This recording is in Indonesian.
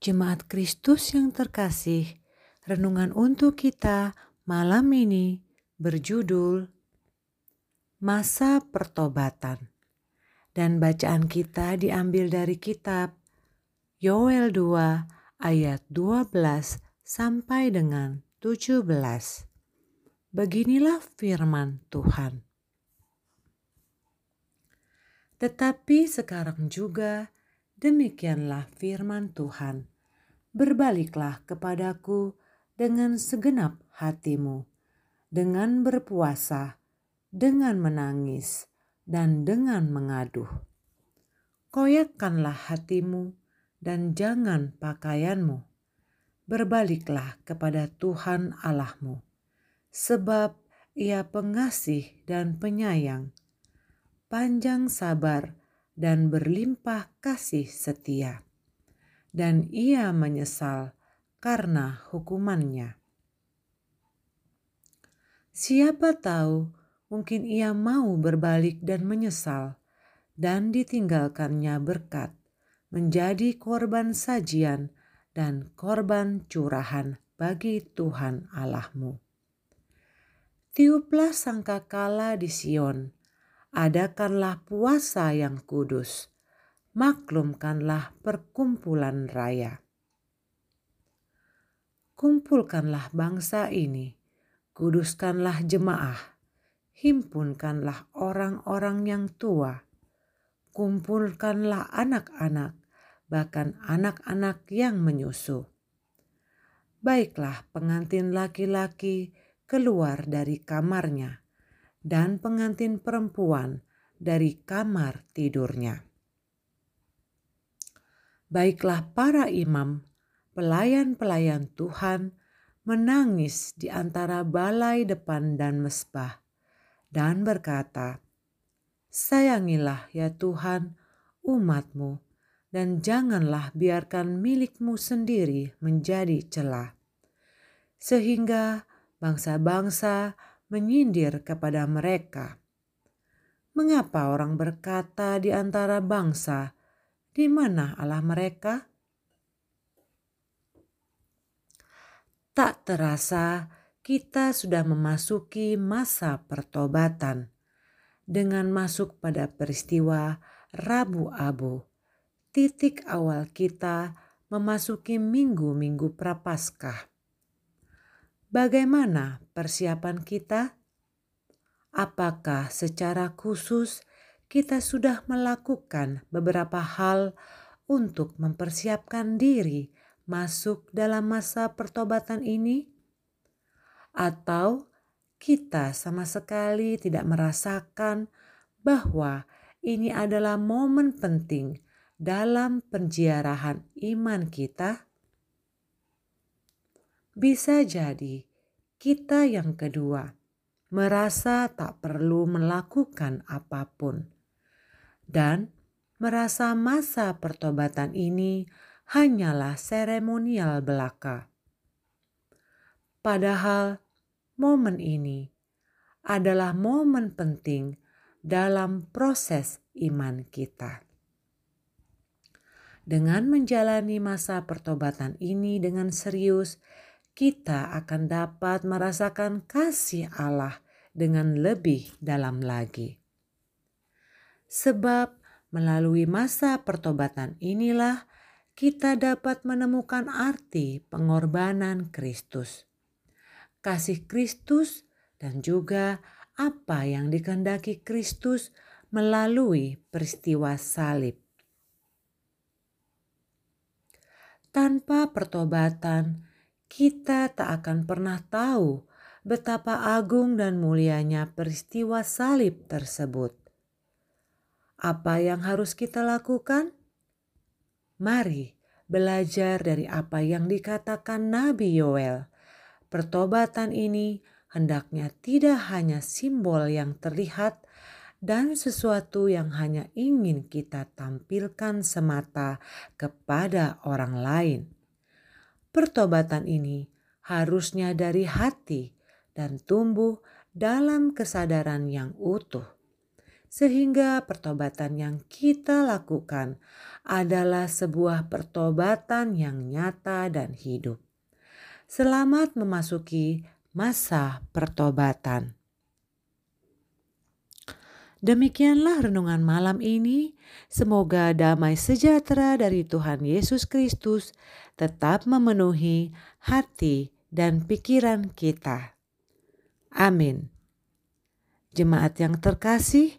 Jemaat Kristus yang terkasih, renungan untuk kita malam ini berjudul Masa Pertobatan. Dan bacaan kita diambil dari kitab Yoel 2 ayat 12 sampai dengan 17. Beginilah firman Tuhan. Tetapi sekarang juga demikianlah firman Tuhan berbaliklah kepadaku dengan segenap hatimu, dengan berpuasa, dengan menangis, dan dengan mengaduh. Koyakkanlah hatimu dan jangan pakaianmu. Berbaliklah kepada Tuhan Allahmu, sebab Ia pengasih dan penyayang, panjang sabar, dan berlimpah kasih setia dan ia menyesal karena hukumannya. Siapa tahu, mungkin ia mau berbalik dan menyesal, dan ditinggalkannya berkat, menjadi korban sajian dan korban curahan bagi Tuhan Allahmu. Tiuplah sangkakala di Sion, adakanlah puasa yang kudus, maklumkanlah perkumpulan raya. Kumpulkanlah bangsa ini, kuduskanlah jemaah, himpunkanlah orang-orang yang tua, kumpulkanlah anak-anak, bahkan anak-anak yang menyusu. Baiklah pengantin laki-laki keluar dari kamarnya, dan pengantin perempuan dari kamar tidurnya baiklah para imam, pelayan-pelayan Tuhan, menangis di antara balai depan dan mesbah, dan berkata, Sayangilah ya Tuhan umatmu, dan janganlah biarkan milikmu sendiri menjadi celah. Sehingga bangsa-bangsa menyindir kepada mereka. Mengapa orang berkata di antara bangsa, di mana Allah mereka? Tak terasa kita sudah memasuki masa pertobatan dengan masuk pada peristiwa Rabu Abu. Titik awal kita memasuki minggu-minggu Prapaskah. Bagaimana persiapan kita? Apakah secara khusus kita sudah melakukan beberapa hal untuk mempersiapkan diri masuk dalam masa pertobatan ini, atau kita sama sekali tidak merasakan bahwa ini adalah momen penting dalam penjiarahan iman kita. Bisa jadi kita yang kedua merasa tak perlu melakukan apa pun dan merasa masa pertobatan ini hanyalah seremonial belaka. Padahal momen ini adalah momen penting dalam proses iman kita. Dengan menjalani masa pertobatan ini dengan serius, kita akan dapat merasakan kasih Allah dengan lebih dalam lagi. Sebab melalui masa pertobatan inilah kita dapat menemukan arti pengorbanan Kristus. Kasih Kristus dan juga apa yang dikehendaki Kristus melalui peristiwa salib. Tanpa pertobatan, kita tak akan pernah tahu betapa agung dan mulianya peristiwa salib tersebut. Apa yang harus kita lakukan? Mari belajar dari apa yang dikatakan Nabi Yoel. Pertobatan ini hendaknya tidak hanya simbol yang terlihat dan sesuatu yang hanya ingin kita tampilkan semata kepada orang lain. Pertobatan ini harusnya dari hati dan tumbuh dalam kesadaran yang utuh sehingga pertobatan yang kita lakukan adalah sebuah pertobatan yang nyata dan hidup. Selamat memasuki masa pertobatan. Demikianlah renungan malam ini. Semoga damai sejahtera dari Tuhan Yesus Kristus tetap memenuhi hati dan pikiran kita. Amin. Jemaat yang terkasih,